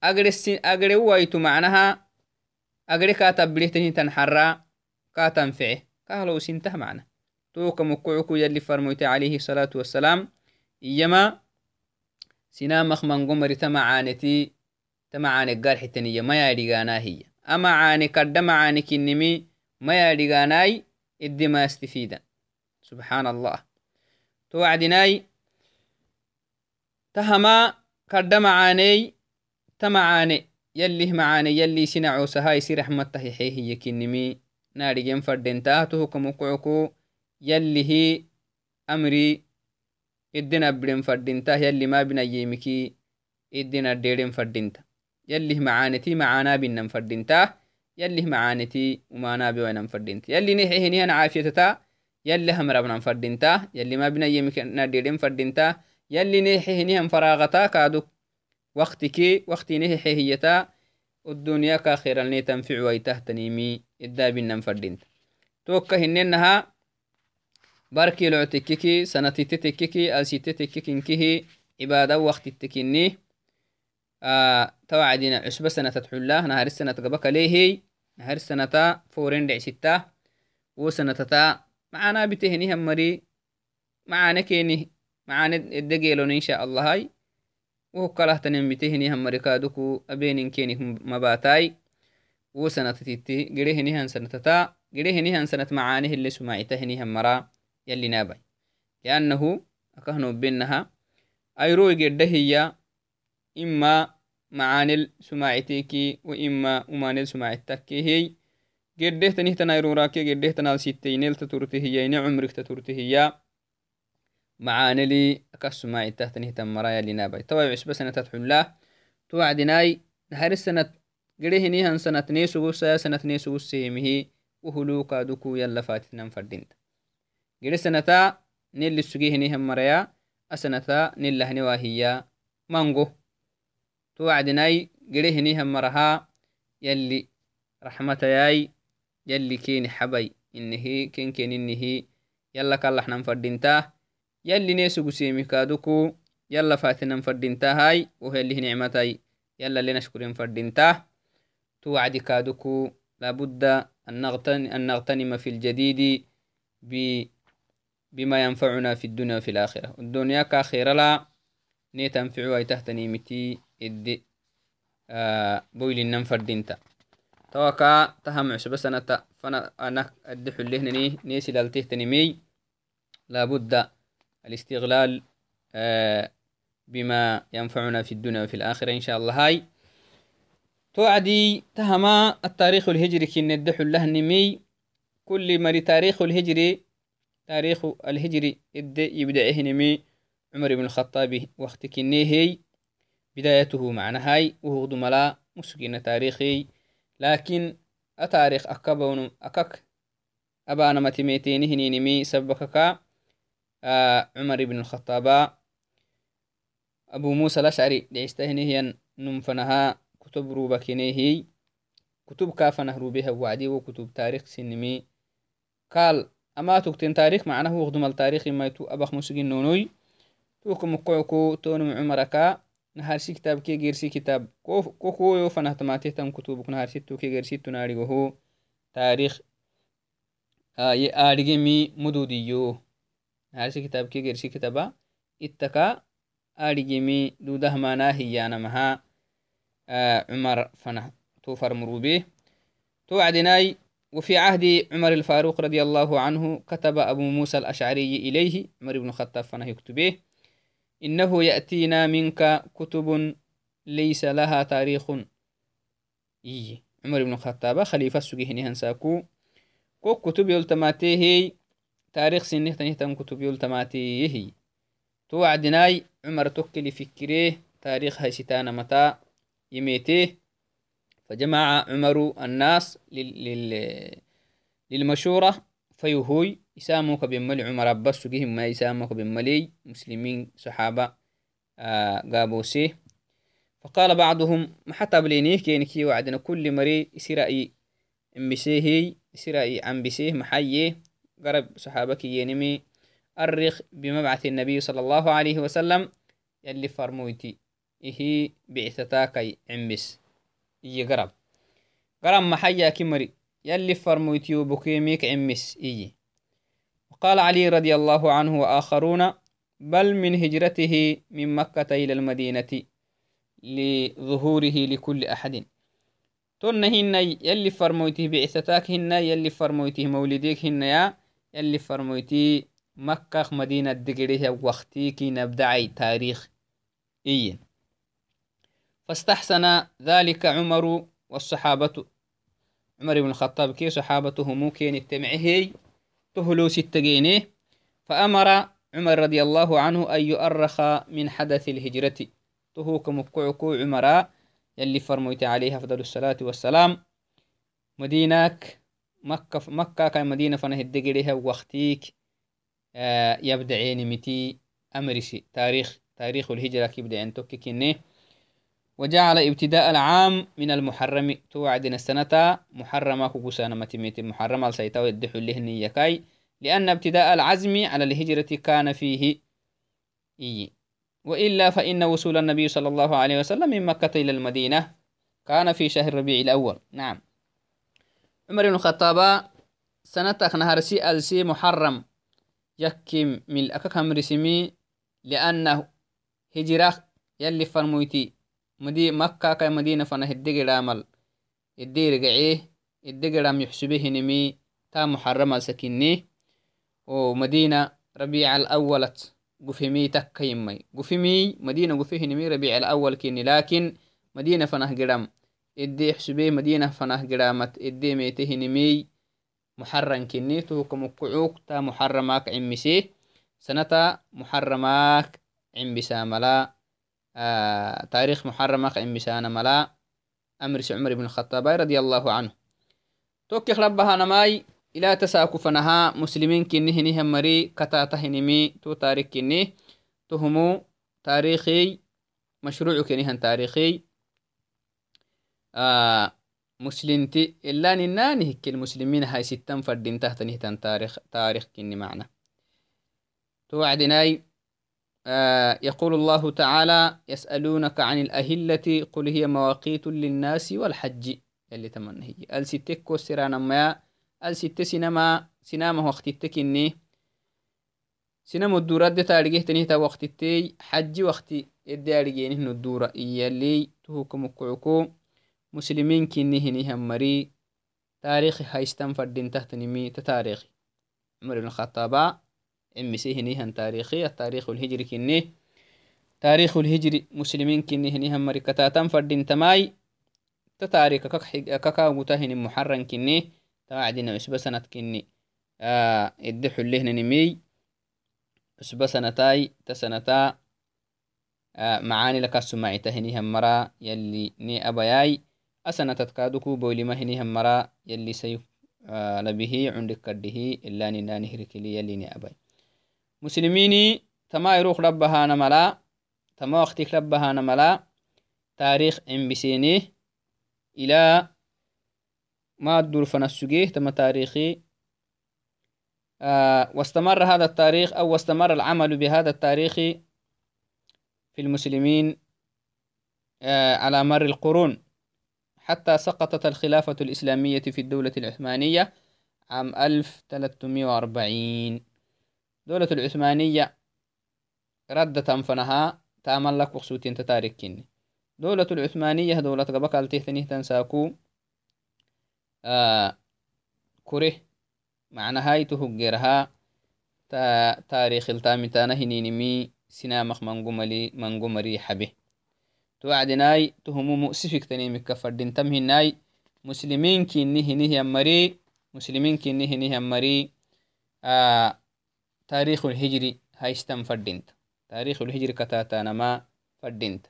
agre waytu macnaha agre kaa tabbirehtahintan xarra kaa tanfece kahlow sintah macna توك مكعكو يلي فرميت عليه الصلاة والسلام إيما سنا مخمن قمر تمعانتي تمعانك قال حتنية ما يدقانا هي amacaani kadda macaani kinimi mayadhigaanai idima yastifidan subxaan allah to wacdinai tahama kadda macaaney ta macaane yallih macaane yalli sinacosaha isi raxmattahixe kinimi naadhigen fadenta tohukamukucuku yallihi amri idin abiden fadinta yalli mabinayemiki idin addeeden fadinta يلي معانتي معانا بنم فردينتا يلي معانتي ومانا بوينم فردينتا. يلي نحيه نهن عافيتتا يلي هم ربنا فردينتا. يلي ما بنا يمكن نديرين فردينتا. يلي نحيه نهن فراغتا كادو. وقتك وقتي نحيه هيتا الدنيا كاخيرا لني تنفع ويته تنيمي إدا بنم فردينتا. توكا هننها باركي لعتككي سنتي تتككي ألسي تتككي عبادة وقت التكني آه توعدنا عشبة سنة تحلا نهار السنة قبك ليه نهار السنة فورين دع ستة وسنة تا معانا بتهني هم مري معانا كيني معانا الدقيلون إن شاء الله هاي wo kalahtanen mitehinihan marikaduku abeninkenik mabatai wo sanatatitti gede hinihan sanatata gede hinihan sanat macaane hille sumacita hinihan mara yalinabai liannahu akahnobenaha airoi gedda hiya ima macaanel sumaciteki wa ima umanel sumacittakkehey gedehtanihtan airorake gedehtanal sitteynelta turte hiya ine cumrikta turte hiya macaaneli akasumacitahtanihtan mara yalinabai tawa cusba sanatat xullah towacdinai nahari sanat gede hinihan sanat neesugusaya sanat neesugusehemihi uhulukaduku yala fatitnan fadinta gede sanata neli suge hinihan maraya asanata nelahnewahiya mango towacdinai gede hinihan maraha yalli raxmatayai yalli keni xabai inihi kenkeninihi yala kalaxnan fadinta yalli neesugusemi kaduku yala fatinan fadintahai wohyalih nicmatai yala lenashkuren fadintah توعد كادوكو لابد أن, نغتنم, أن نغتنم في الجديد ب بما ينفعنا في الدنيا وفي الآخرة الدنيا كاخيرة لا نيتنفعوا أي تحت نيمتي دينتا. توكا تهم عشب سنة فانا أنا أدح اللهنني نيسي لالته تنمي لابد الاستغلال آه بما ينفعنا في الدنيا وفي الآخرة إن شاء الله. هاي. توعدي تهما التاريخ الهجري كن الدحو الله نمي كل مري تاريخ الهجري تاريخ الهجري إد يبدأه نمي عمر بن الخطاب وقت كنيهي بدايته معنى هاي وهو دملا مسكين تاريخي. لكن أتاريخ أكبون أكك أبانا متميتينه نمي سبكك آه عمر بن الخطاب أبو موسى الأشعري لعستهنه نمفنها كتب روبا كنيهي كتب كافنه روبها وعدي وكتب تاريخ سنمي قال أما تكتن تاريخ معناه وغدم التاريخ ما يتو أبخ مسجين نونوي. توكم مقعكو تونم عمركا نهارسي كتاب كي غيرسي كتاب كو كو يو فنه تماتيه تم كتبك نهارسي تو كي غيرسي تناريغو هو تاريخ آي آريغمي مدوديو نهارسي كتاب كي غيرسي كتابا اتكا آريغمي دوده مانا هيانا مها عمر فنه توفر مروبيه توعدناي وفي عهد عمر الفاروق رضي الله عنه كتب أبو موسى الأشعري إليه عمر بن الخطاب فنه يكتبه إنه يأتينا منك كتب ليس لها تاريخ. إيه عمر بن الخطاب خليفة سجيه هنساكو كو كتب يلتماتيه تاريخ سنه تنهتن كتب يلتماتيه توعدناي عمر توكل فكريه تاريخ هاي متى يميته فجمع عمر الناس لل... للمشورة. فيهوي يساموك بملي عمر سجيهم ما يساموك بملي مسلمين صحابة آه قابوسيه فقال بعضهم ما حتى بلينيه كينكي وعدنا كل مري يسرائي امبسيه يسرائي عم بسيه محيه قرب صحابك ينمي أرخ بمبعث النبي صلى الله عليه وسلم يلي فرمويتي ihi bictatakai cimbis iyi garab garab maxaya kimari يلي فرمويتيو بكيميك عمس إيي وقال علي رضي الله عنه وآخرون بل من هجرته من مكة إلى المدينة لظهوره لكل أحد. تن هن يلي فرمويته بعثتاك هن يلي فرمويته مولديك هن يا يلي فرمويتي مكة مدينة دقريه وقتيكي نبدعي تاريخ إيين فاستحسن ذلك عمر والصحابة عمر بن الخطاب كي صحابته ممكن التمعه تهلو ستجينه. فأمر عمر رضي الله عنه أن يؤرخ من حدث الهجرة. تهو كمكعكو عمراء يلي فرميت عليه أفضل الصلاة والسلام. مدينك مكة مكة كان مدينة فنه الدقريها وقتيك آه يبدعين متي أمرسي تاريخ تاريخ الهجرة كيبدأ أن توكي وجعل ابتداء العام من المحرم. توعدنا السنة محرمة كوكوسانا متميت محرمة سيتاو يدحو له كاي لأن ابتداء العزم على الهجرة كان فيه إي. وإلا فإن وصول النبي صلى الله عليه وسلم من مكة إلى المدينة كان في شهر ربيع الأول. نعم. عمر بن الخطاب سنة نهارسي ألسي محرم. يكيم من الأكاكم رسمي لأنه هجرة يلي فرمويتي. مدي مكة كاي مدينة فنا هدقي رامل الدير قعيه الدقي رام يحسبه نمي تا محرمة سكني ومدينة ربيع الأول قفمي تكا يمي. قفمي مدينة قفه نمي ربيع الأول كني لكن مدينة فنه قرام إدي حسبه مدينة فنه قرامت إدي ميته نمي محرم كني توكم القعوك تا محرماك تاريخ محرماك عمبسانا ملا أمر عمر بن الخطاب رضي الله عنه. توكي ربها نماي إلى تساكو فنها مسلمين كنه نهم مري كتاته نمي تو تاريخ كنه تهمو تاريخي مشروع كنهن تاريخي. آه مسلمتي إلا ننانه المسلمين هاي ستن فردين تحت نهتن تاريخ تاريخ كني معنا. توعدناي آه يقول الله تعالى يسألونك عن الأهلة قل هي مواقيت للناس والحج. اللي تمنى هي. الستك سرانا ما الست سينما سينما وقت التكني سينما الدورات تارجيه تنهتا وقت التي حج وقت يدي أرجين الدورة. إيالي تهوكم كعكو مسلمين كني هني مري. تاريخ هايستان فردين تحت نمي تتاريخ عمر بن عمسي هني تاريخي التاريخ الهجري كني تاريخ الهجري مسلمين كني هني مري كتاتان فردين تماي. تتاريخ ككا متهن محرن كني تاعدنا عسبة سنة كني آه إدحو اللهن نمي. عسبة سنتاي تسنتا آه معاني لك السماعي تهني مرا يلي ني أبياي. أسنة تتكادكو بولي مهني مرا يلي سيف آه لبه مسلميني تما يروح ربها نملا تما وقتك ربها نملا تاريخ ام بسيني إلى ما الدور فنسجيه تم تاريخي. آه واستمر هذا التاريخ أو واستمر العمل بهذا التاريخ في المسلمين آه على مر القرون. حتى سقطت الخلافة الإسلامية في الدولة العثمانية عام 1340 دولة العثمانية ردت أنفنها تاملك وخسوتين تتاركين دولة العثمانية دولة قبك التهتنيه تنساكو آه كره معنى هاي تهجرها تا تاريخ التامتانا هنينمي سنامخ منقملي منقمري حبه توعدناي تهمو مؤسفك تنيمك فردين. تمهناي مسلمين كيني هنيه يمري مسلمين كيني هنيه يمري آه تاريخ الهجري هايستم فردينت تاريخ الهجري كتاتانا ما فردينت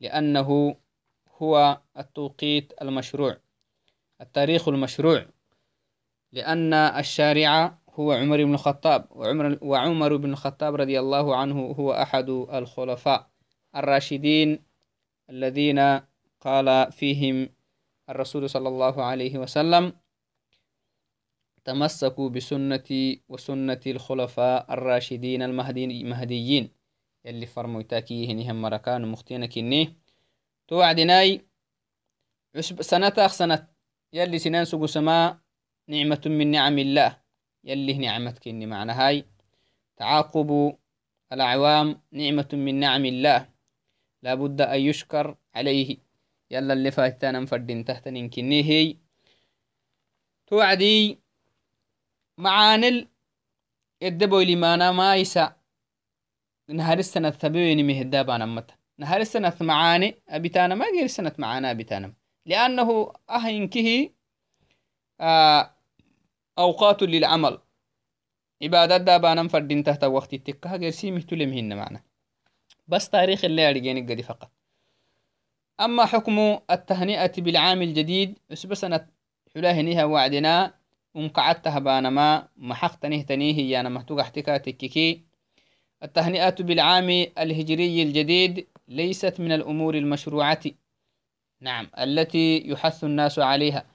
لأنه هو التوقيت المشروع. التاريخ المشروع. لأن الشارع هو عمر بن الخطاب. وعمر, وعمر بن الخطاب رضي الله عنه هو أحد الخلفاء الراشدين الذين قال فيهم الرسول صلى الله عليه وسلم تمسكوا بسنتي وسنة الخلفاء الراشدين المهديين. يلي فرمويتاكي هنيهم مركان مختينة كنيه توعدناي سنة سنة. يلي سنان سقو سما نعمة من نعم الله. يلي نعمتك إني معنى هاي. تعاقب الأعوام نعمة من نعم الله. لابد أن يشكر عليه. يلا اللي فاتنا نفردين تحت ننكني هي. توعدي معانل يدبو لمانا ما يسا نهار السنة ثبويني مهدابانا متى. نهار السنة معاني أبتانا ما غير السنة معانا أبتانا لأنه أهينكه آه أوقات للعمل. عبادة دابانا فردين تحت وقت التكة. غير سيمه تلمهن معنا. بس تاريخ اللي أرجعني قدي فقط. أما حكم التهنئة بالعام الجديد أسبة سنة حلاهنها وعدنا. يانا مهتوق احتكا تككي التهنئة بالعام الهجري الجديد ليست من الأمور المشروعة. نعم التي يحث الناس عليها.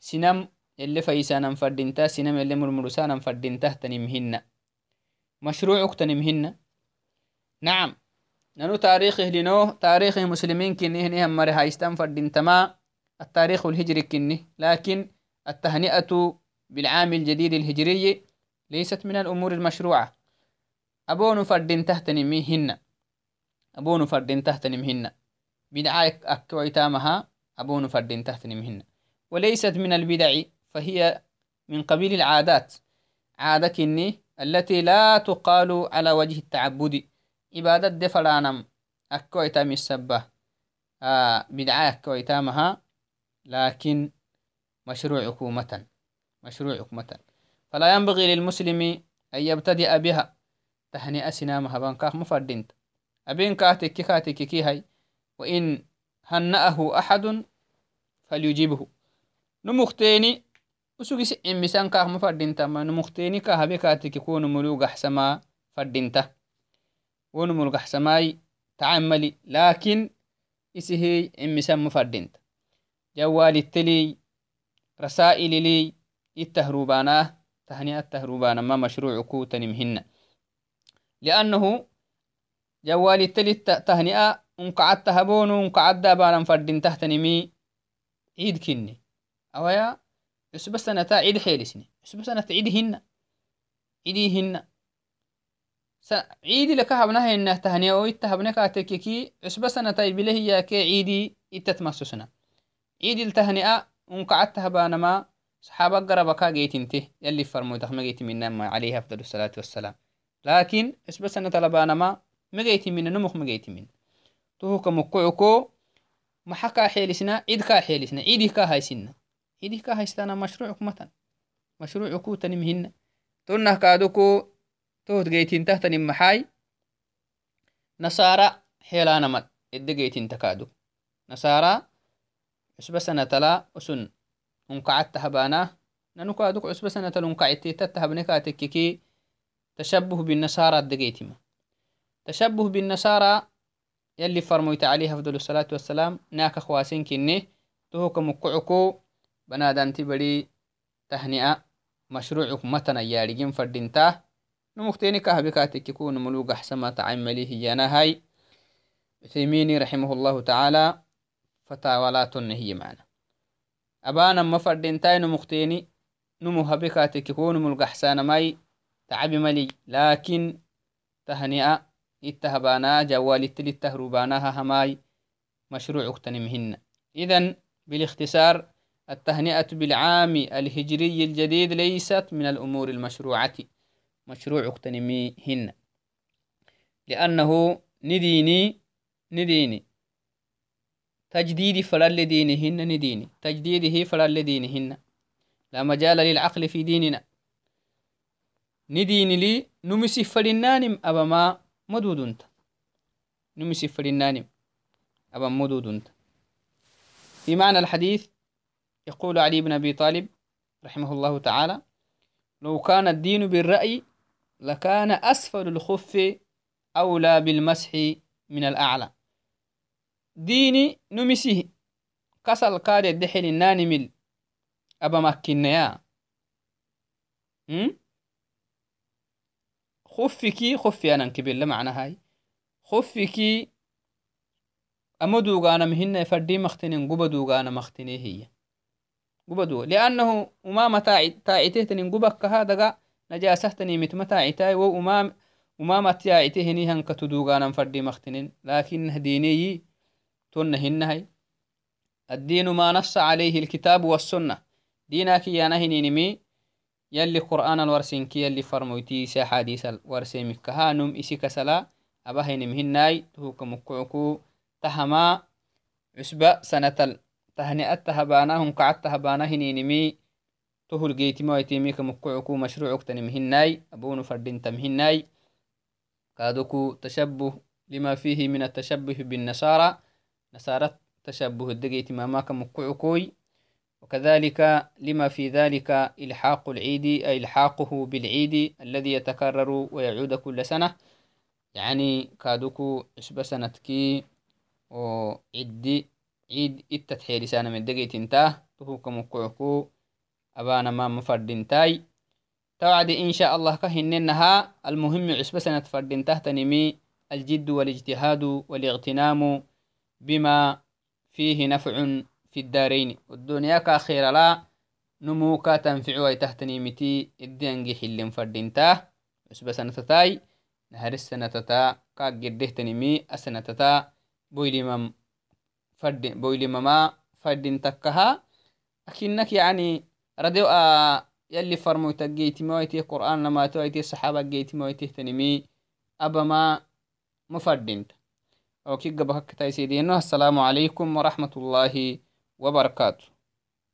سنم اللي فيسانا فردينتا سنم اللي مرمرسانا فردينتا تنمهن. مشروعك تنمهن. نعم ننو تاريخه لنو؟ تاريخ مسلمين كنه نهم مري هايستان فردينتما التاريخ الهجري كنه لكن التهنئة بالعام الجديد الهجري ليست من الأمور المشروعة. أبون فردين تحت نميهن أبون فردين تحت نمهن بدعة أكويتامها أبون فردين تحت نمهن وليست من البدع فهي من قبيل العادات. عادة كني التي لا تقال على وجه التعبد. عبادة دفرانم. أكويتام السبة. آه بدعة أكويتامها لكن مشروع حكومة. مشروع حكومة فلا ينبغي للمسلم أن يبتدئ بها تهنئة سنامها بانكاك مفردنت أبين كاتك كاتك كي هاي وإن هنأه أحد فليجيبه نمختيني usugis imisan kaahma fadintama numukteni kahabe katiki konumulu gaxsama fadinta wonumul gaxsamai tacamali lakin isihey imisan ma fadinta jawaliteli rasailili ittahrubanah tahni attahrubanama mashruucu tanimhina liannahu jawaliteli tahni'a unkacadta habonu unkacadda banan fadintahtanimi ciid kinni awaya عسب سنة عيد حيلسني عسب سنة عيد هنا عيدي لك هبنا هنا تهنيا ويتهبنا كاتككي عسب سنة بله هي كي عيدي إتتمسسنا عيدي التهنئة ونقعدت هبانا ما صحابة قربكا جيت انته يلي فرمو تخمى جيت منا ما عليه أفضل الصلاة والسلام لكن عسب سنة لبانا ما مجيت منا نمخ مجيت منا تو كمقعكو محكا حيلسنا عيد كا حيلسنا عيدي كا هاي سنة idih ka haystana mashruucuk matan mashruucuku tanim hina tonnah kaaduku tohot geytintahtani maxay nasara xeelanamad edde geytinta kaadu nasara cusba sanatala usun unkacadtahabana nanu kaaduk cusba sanatal unkacititattahabne kaatekkiki tashabuh binasara addegeytima tashabuh binasara يلي فرميت عليه أفضل الصلاة والسلام. ناك خواسين كني. تهوك مكعكو بنادانتي بدي تهنئة. مشروعك متنا يارجين فردينتا. نمختيني كهبكاتك يكون ملوك أحسما تعملي هي هاي. عثيميني رحمه الله تعالى. فتاولاتن هي معنا. أبانا ما فردينتا نمختيني نمو هبكاتك يكون ملوك أحسان ماي تعبي ملي. لكن تهنئة اتهبانا جوال التلي التهروبانا هماي مشروعك تنمهن إذن بالاختصار التهنئة بالعام الهجري الجديد ليست من الأمور المشروعة. مشروع اقتنميهن لأنه نديني نديني. تجديد فلل دينهن نديني. تجديده فلل دينهن لا مجال للعقل في ديننا. نديني لي نمسي فلنانم أبا ما مدودنت. نمسي فلنانم أبا مدودنت. في معنى الحديث يقول علي بن أبي طالب رحمه الله تعالى لو كان الدين بالرأي لكان أسفل الخف أولى بالمسح من الأعلى. كسل كاد الدحل النانمل أبا مكنيا خفكي خفي أنا كبير معنى هاي. خفكي أمدوغانا مهن فردي مختنين قبدوغانا مختني هي. قبدو لأنه أمام تاعته تنين قبك هذا نجاسة تنيمت متاعتاي وأمام أمام تاعته هنيهن كتدوغانا فردي مختنين لكن ديني تنهن الدين ما نص عليه الكتاب والسنة. دينك يا نهنينمي يلي قرآن الورسينكي يلي فرموتي سا حديث الورسيمك هانم إسي كسلا. أبهن مهناي تهوك مكعكو تهما. عسبة سنة تهنئت تهبانا. هم قعدت تهبانا هنينمي تهل جيتي ويتيمي كمكعكو مشروعك تنمهناي أبون فردين تمهناي كادوكو تشبه لما فيه من التشبه بالنصارى. نصارى تشبه الدقيت ما كمكعكوي وكذلك لما في ذلك إلحاق العيد أي إلحاقه بالعيد الذي يتكرر ويعود كل سنة. يعني كادوكو عشب سنتكي وعدي عيد إتت حيرسانا من دقيت انتاه تهوك مكوكو أبانا ما مفردنتاي. توعد إن شاء الله كهننها. المهم عسبة سنة فردنته تنمي الجد والاجتهاد والاغتنام بما فيه نفع في الدارين. والدنيا كاخيرا لا نموكا تنفع ويتهتني متي. الدينجي حلم فردينتا. بس سنتتاي نهر السنتتا. كاك جده تنمي السنتتا بويلمم فرد بويلمما فردين تكها أكنك يعني رديو آه، يلي فرمو تجيت مويتي قرآن لما تويتي الصحابة جيتي مويتي تنمي أبما مفردينت. مفردينتا أو كي قبهك تايسيدينه السلام عليكم ورحمة الله وبركاته.